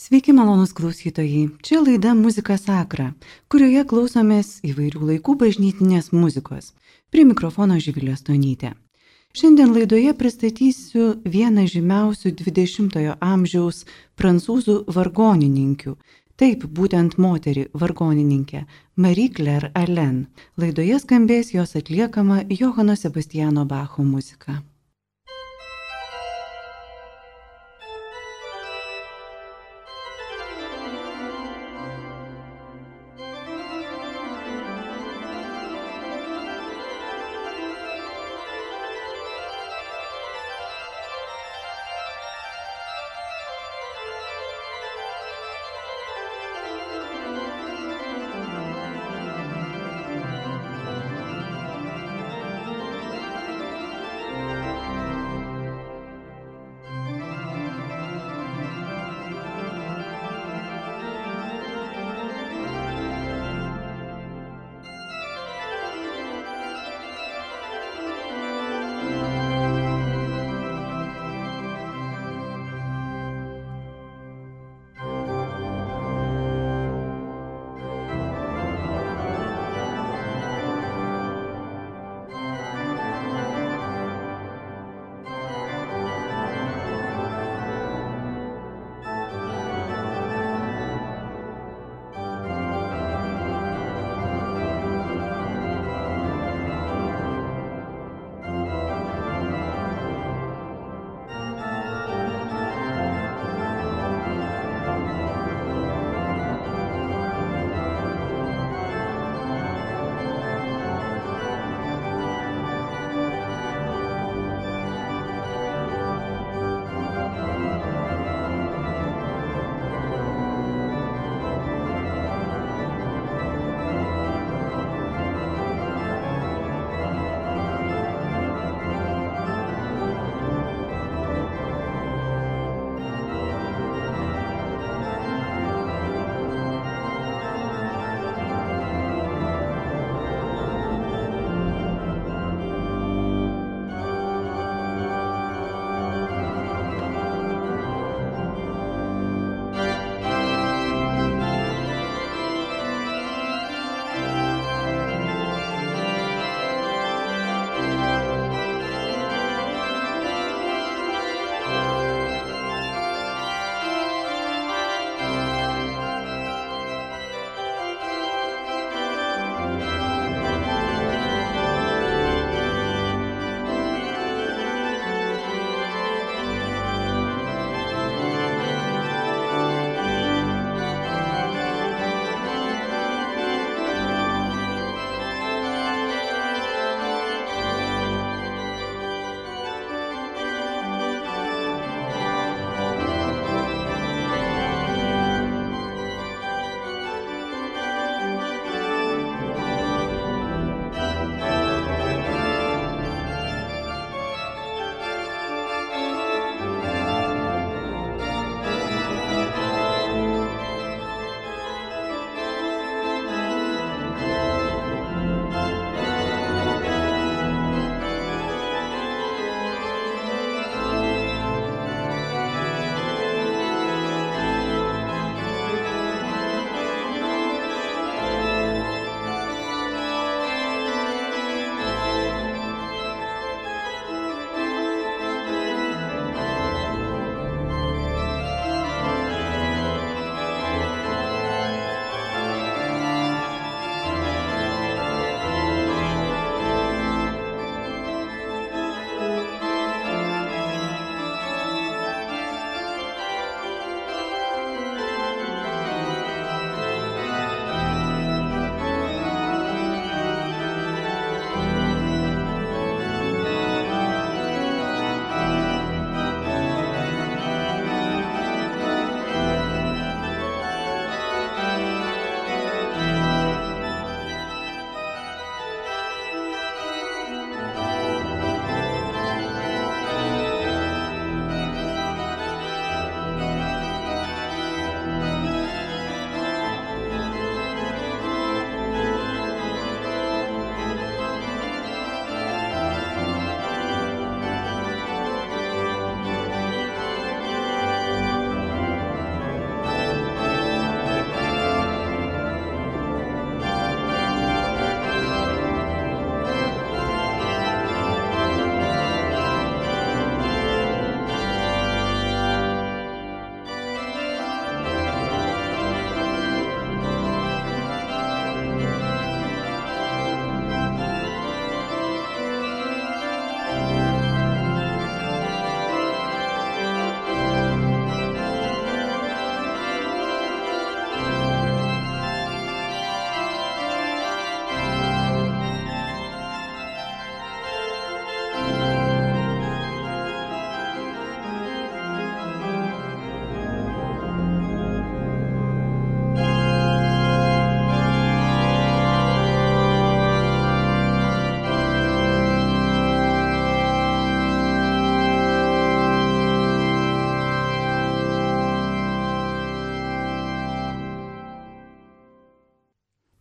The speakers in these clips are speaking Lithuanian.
Sveiki, malonus klausytojai. Čia laida Muzika Sakra, kurioje klausomės įvairių laikų bažnytinės muzikos. Prie mikrofono Živilė Stonytė. Šiandien laidoje pristatysiu vieną žymiausių 20-ojo amžiaus prancūzų vargonininkių. Taip, būtent moterį vargonininkę Marie Claire Allen. Laidoje skambės jos atliekama Johano Sebastiano Bacho muzika.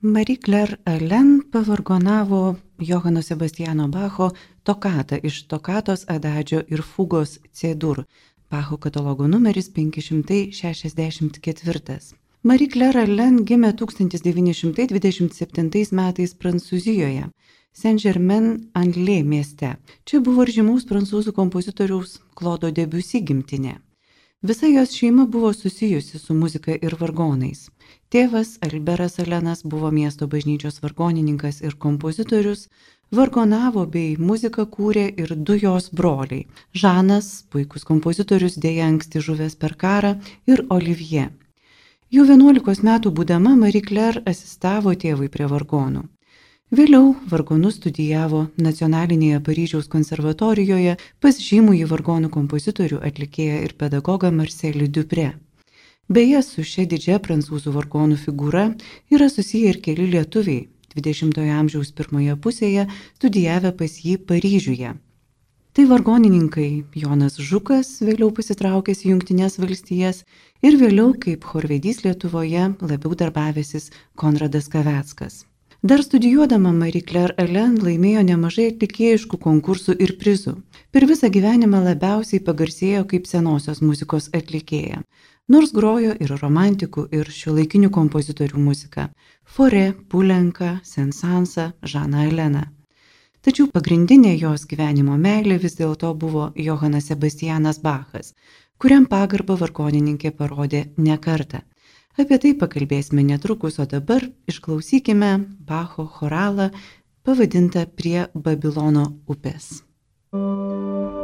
Marie Claire Allen pavargonavo Johano Sebastiano Bacho tokatą iš tokatos adadžio ir fugos C-dur, Bacho katalogo numeris 564. Marie Claire Allen gimė 1927 metais Prancūzijoje, Saint-Germain-en-Laye mieste. Čia buvo ir žymaus prancūzų kompozitoriaus Klodo Debussy gimtinė. Visa jos šeima buvo susijusi su muzika ir vargonais. Tėvas Alberas Alenas buvo miesto bažnyčios vargonininkas ir kompozitorius, vargonavo bei muziką kūrė ir du jos broliai - Žanas, puikus kompozitorius, dėja anksti žuvęs per karą, ir Olivier. Jau 11 metų būdama Marie Claire asistavo tėvui prie vargonų. Vėliau vargonus studijavo nacionalinėje Paryžiaus konservatorijoje pas žymųjį vargonų kompozitorių, atlikėją ir pedagogą Marcelį Dupre. Beje, su šia didžia prancūzų vargonų figūra yra susiję ir keli lietuviai 20-ojo amžiaus pirmoje pusėje studijavę pas jį Paryžiuje. Tai vargonininkai Jonas Žukas, vėliau pasitraukęs į Junktinės valstijas ir vėliau kaip chorvedys Lietuvoje labiau darbavęsis Konradas Kaveckas. Dar studijuodama Marie Claire Allen laimėjo nemažai atlikėjiškų konkursų ir prizų. Per visą gyvenimą labiausiai pagarsėjo kaip senosios muzikos atlikėja. Nors grojo ir romantikų, ir šiuolaikinių kompozitorių muziką - Fore, Pulenka, Sensansa, Žana Elena. Tačiau pagrindinė jos gyvenimo meilė vis dėlto buvo Johanas Sebastianas Bachas, kuriam pagarbą vargonininkė parodė ne kartą. Apie tai pakalbėsime netrukus, o dabar išklausykime Bacho choralą pavadintą prie Babilono upės. Thank you.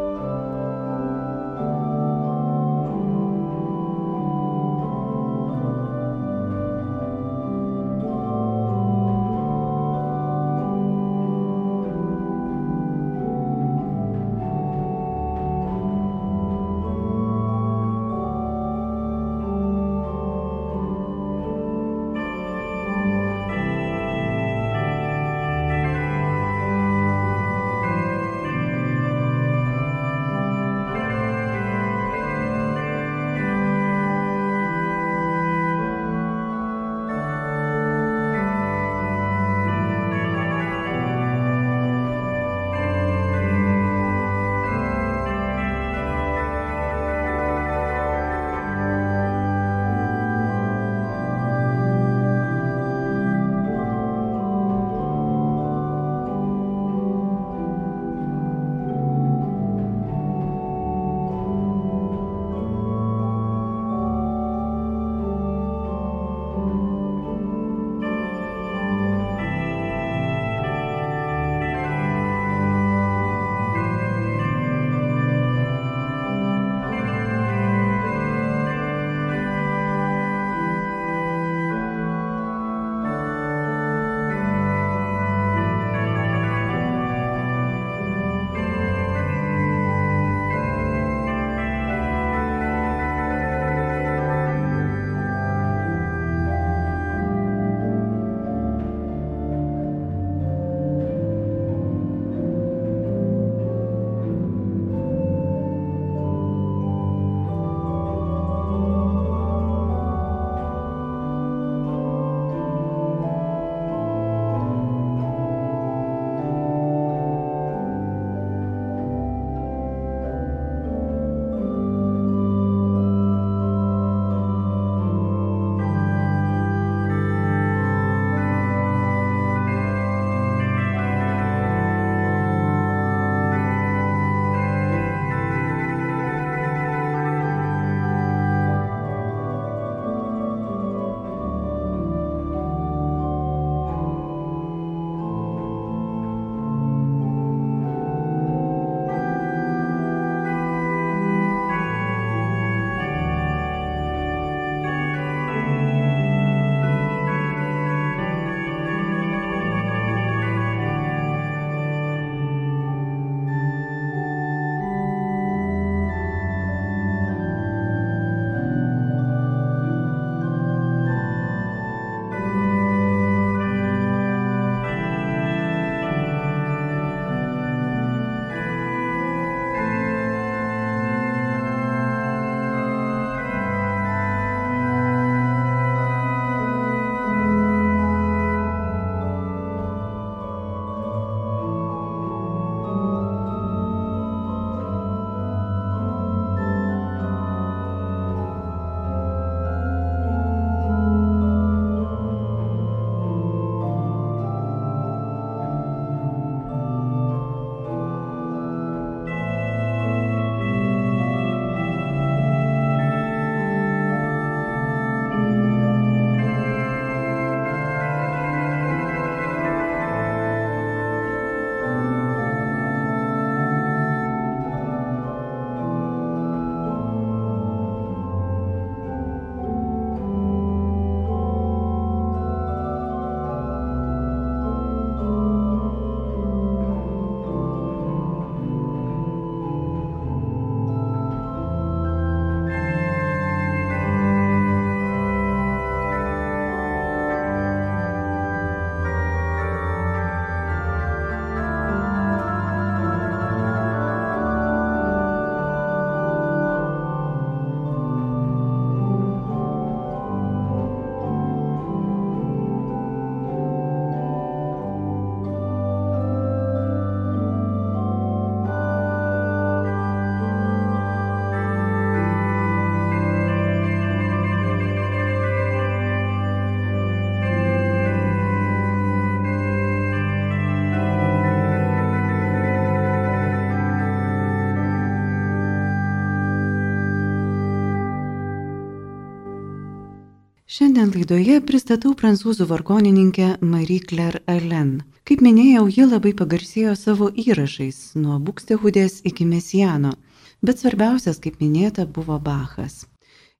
Šiandien laidoje pristatau prancūzų vargonininkę Marie Claire Allen. Kaip minėjau, ji labai pagarsėjo savo įrašais nuo Bukstehudės iki Mesijano, bet svarbiausias, kaip minėta, buvo Bachas.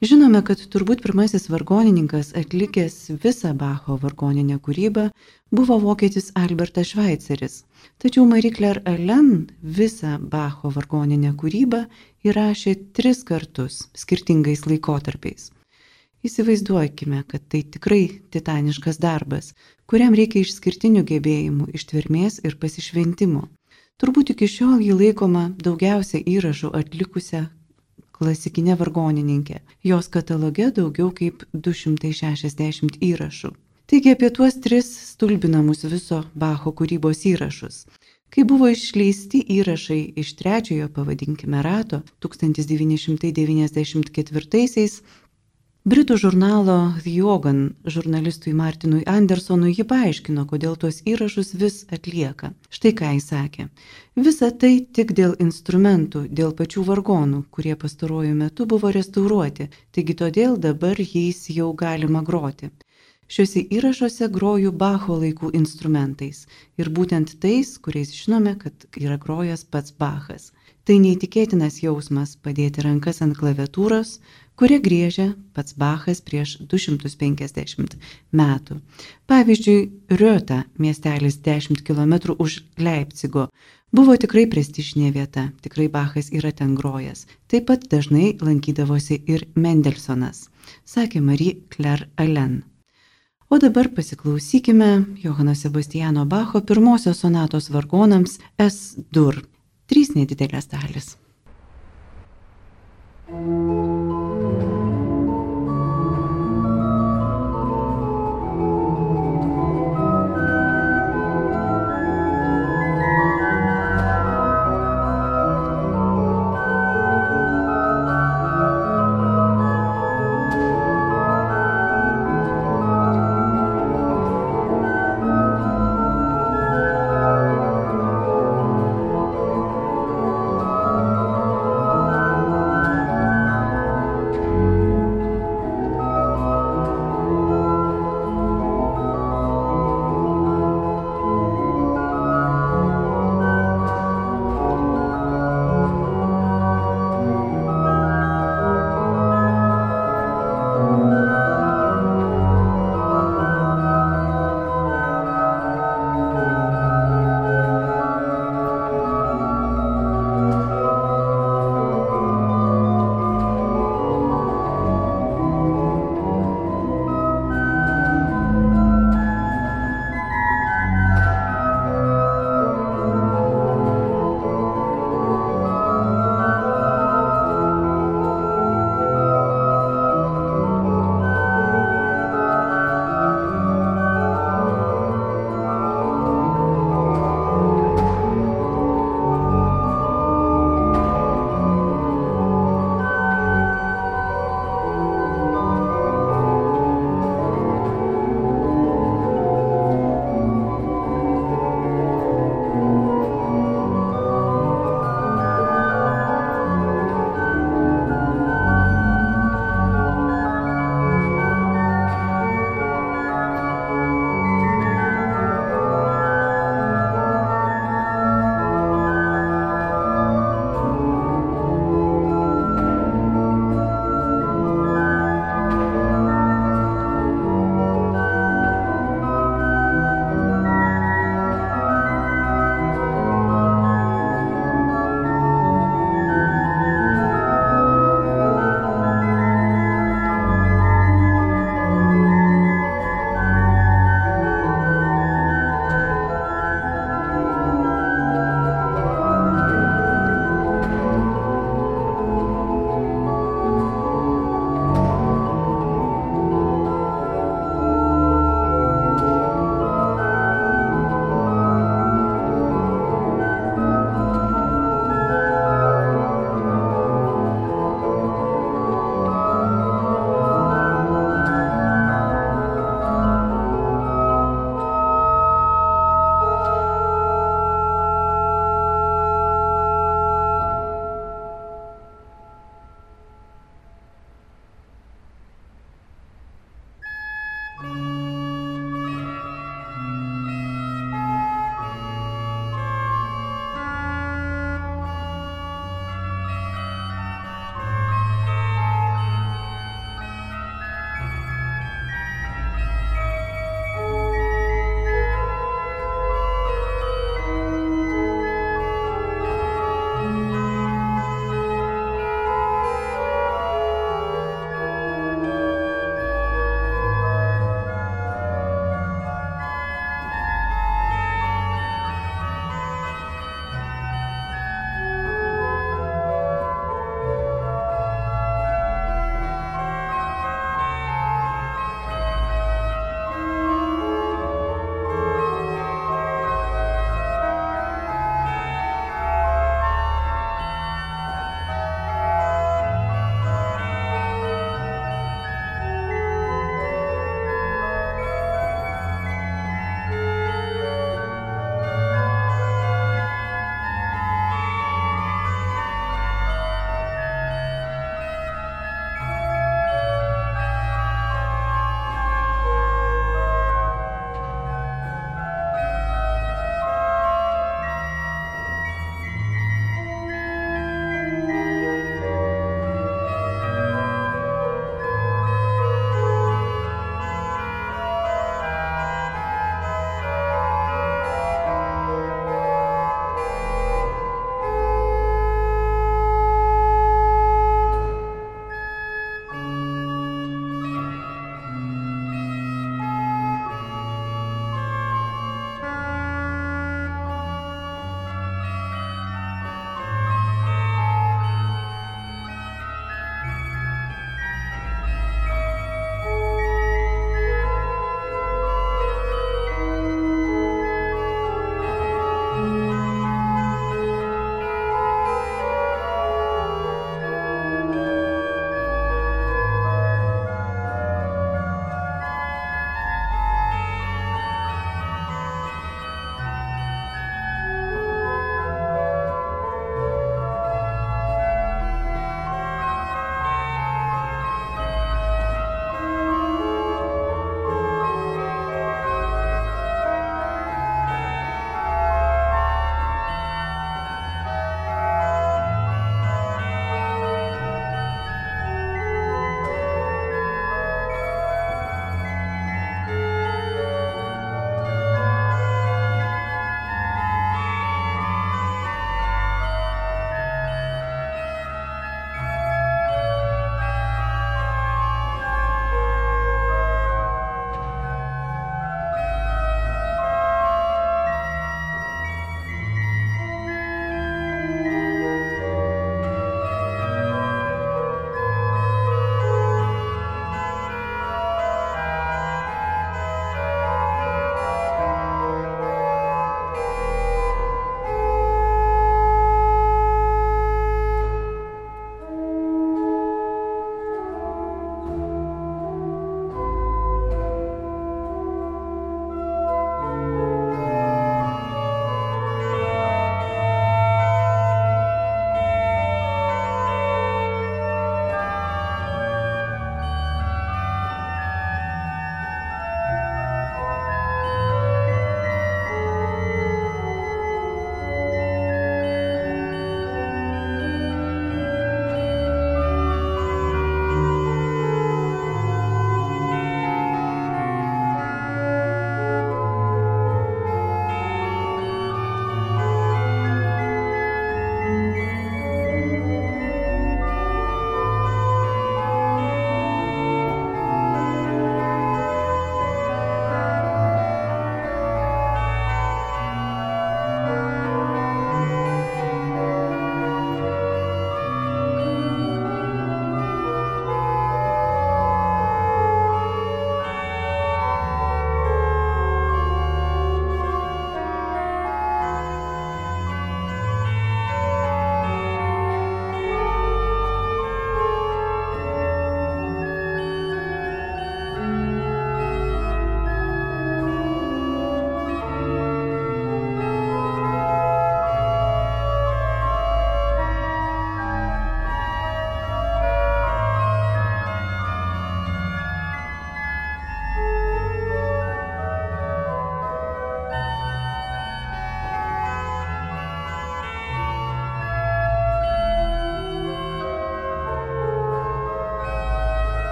Žinome, kad turbūt pirmasis vargonininkas atlikęs visą Bacho vargoninę kūrybą buvo vokietis Albertas Šveiceris. Tačiau Marie Claire Allen visą Bacho vargoninę kūrybą įrašė tris kartus skirtingais laikotarpiais. Įsivaizduokime, kad tai tikrai titaniškas darbas, kuriam reikia išskirtinių gebėjimų, ištvermės ir pasišventimo. Turbūt iki šiol jį laikoma daugiausia įrašų atlikusią klasikinę vargonininkę. Jos kataloge daugiau kaip 260 įrašų. Taigi apie tuos tris stulbinamus viso Bacho kūrybos įrašus. Kai buvo išleisti įrašai iš trečiojo, pavadinkime, rato 1994-aisiais, Britų žurnalo The Yogan žurnalistui Martinui Andersonui ji paaiškino, kodėl tuos įrašus vis atlieka. Štai ką jis sakė. Visa tai tik dėl instrumentų, dėl pačių vargonų, kurie pastaruoju metu buvo restauruoti, taigi todėl dabar jais jau galima groti. Šiuose įrašuose groju Bacho laikų instrumentais ir būtent tais, kuriais žinome, kad yra grojęs pats Bachas. Tai neįtikėtinas jausmas padėti rankas ant klaviatūros, kurią griežia pats Bachas prieš 250 metų. Pavyzdžiui, Riota, miestelis 10 km už Leipcigo, buvo tikrai prestižinė vieta, tikrai Bachas yra ten grojęs. Taip pat dažnai lankydavosi ir Mendelsonas, sakė Marie Claire Allen. O dabar pasiklausykime Johano Sebastiano Bacho pirmosios sonatos vargonams S-dur trys nedidelės dalis.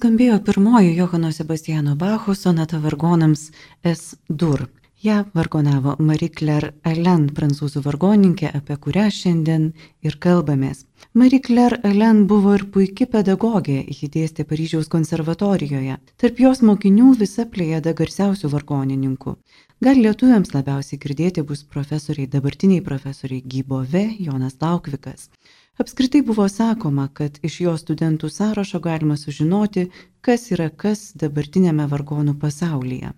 Nuskambėjo pirmoji Johano Sebastiano Bacho sonata vargonams S. Dur. Ja vargonavo Marie Claire Allen, prancūzų vargoninkė, apie kurią šiandien ir kalbamės. Marie Claire Allen buvo ir puikia pedagogė, ji dėstė Paryžiaus konservatorijoje. Tarp jos mokinių visa plėjada garsiausių vargonininkų. Gal lietuviams labiausiai girdėti bus profesoriai, dabartiniai profesoriai Gybove, Jonas Laukvikas. Apskritai buvo sakoma, kad iš jo studentų sąrašo galima sužinoti, kas yra kas dabartinėme vargonų pasaulyje.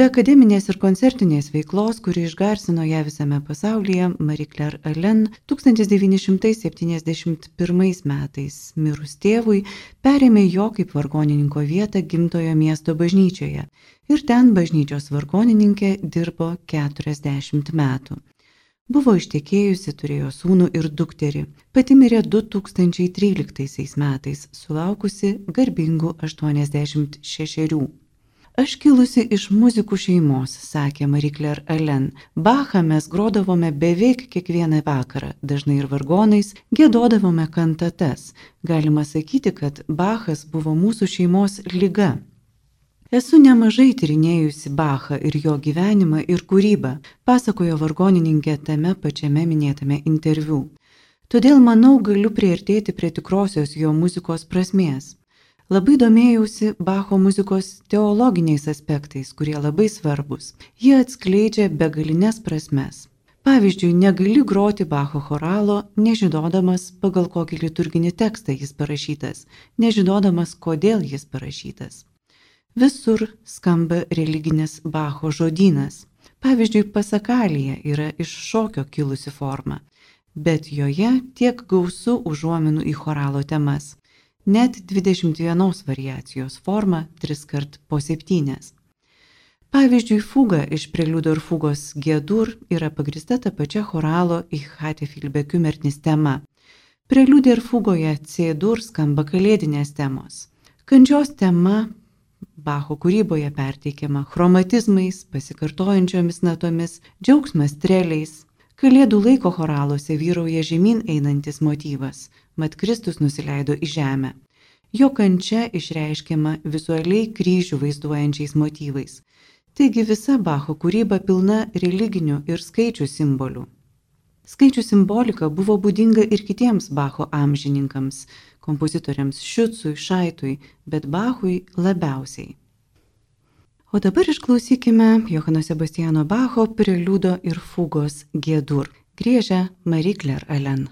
Be akademinės ir koncertinės veiklos, kuri išgarsino ją visame pasaulyje, Marie Claire Allen 1971 metais mirus tėvui perėmė jo kaip vargonininko vietą gimtojo miesto bažnyčioje ir ten bažnyčios vargonininkė dirbo 40 metų. Buvo ištekėjusi, turėjo sūnų ir dukterį. Pati mirė 2013 metais, sulaukusi garbingų 86. Aš kilusi iš muzikų šeimos, sakė Marie Claire Allen. Bachą mes grodavome beveik kiekvieną vakarą, dažnai ir vargonais, gėdodavome kantatas. Galima sakyti, kad Bachas buvo mūsų šeimos lyga. Esu nemažai tyrinėjusi Bachą ir jo gyvenimą ir kūrybą, pasakojo vargonininkė tame pačiame minėtame interviu. Todėl manau galiu priartėti prie tikrosios jo muzikos prasmės. Labai domėjausi Bacho muzikos teologiniais aspektais, kurie labai svarbus. Jie atskleidžia begalinės prasmes. Pavyzdžiui, negali groti Bacho choralo, nežinodamas, pagal kokį liturginį tekstą jis parašytas, nežinodamas, kodėl jis parašytas. Visur skamba religinis Bacho žodynas. Pavyzdžiui, pasakalija yra iš šokio kilusi forma, bet joje tiek gausu užuominų į choralo temas. Net 21 variacijos forma, tris kart po septynės. Pavyzdžiui, fuga iš preliudo ir fugos Gėdur yra pagrista ta pačia choralo į Hatefilbe Kümertnis tema. Preliudė ir fugoje C-dur skamba kalėdinės temos. Kančios tema Bacho kūryboje perteikiama chromatizmais, pasikartojančiomis natomis, džiaugsmas streliais. Kalėdų laiko choraluose vyrauja žemyn einantis motyvas - mat Kristus nusileido į žemę. Jo kančia išreiškiama vizualiai kryžių vaizduojančiais motyvais. Taigi visa Bacho kūryba pilna religinių ir skaičių simbolių. Skaičių simbolika buvo būdinga ir kitiems Bacho amžininkams kompozitoriams Šiucui, Šaitui, bet Bachui labiausiai. O dabar išklausykime Johano Sebastiano Bacho preliudo ir fugos Gėdur. Griežia Marie Claire Allen.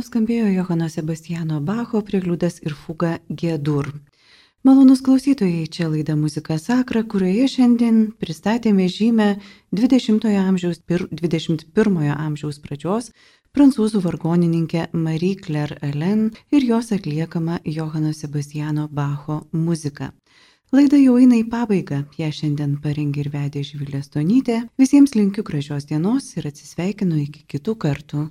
Nuskambėjo Johano Sebastiano Bacho priliūdas ir fuga Gėdur. Malonus klausytojai, čia laida Muzika Sakra, kurioje šiandien pristatėme žymę 20-ojo amžiaus ir 21-ojo amžiaus pradžios prancūzų vargonininkę Marie Claire Ellen ir jos atliekamą Johano Sebastiano Bacho muziką. Laida jau eina į pabaigą. Ją šiandien parengė ir vedė Žvilė Stonytė. Visiems linkiu gražios dienos ir atsisveikinu iki kitų kartų.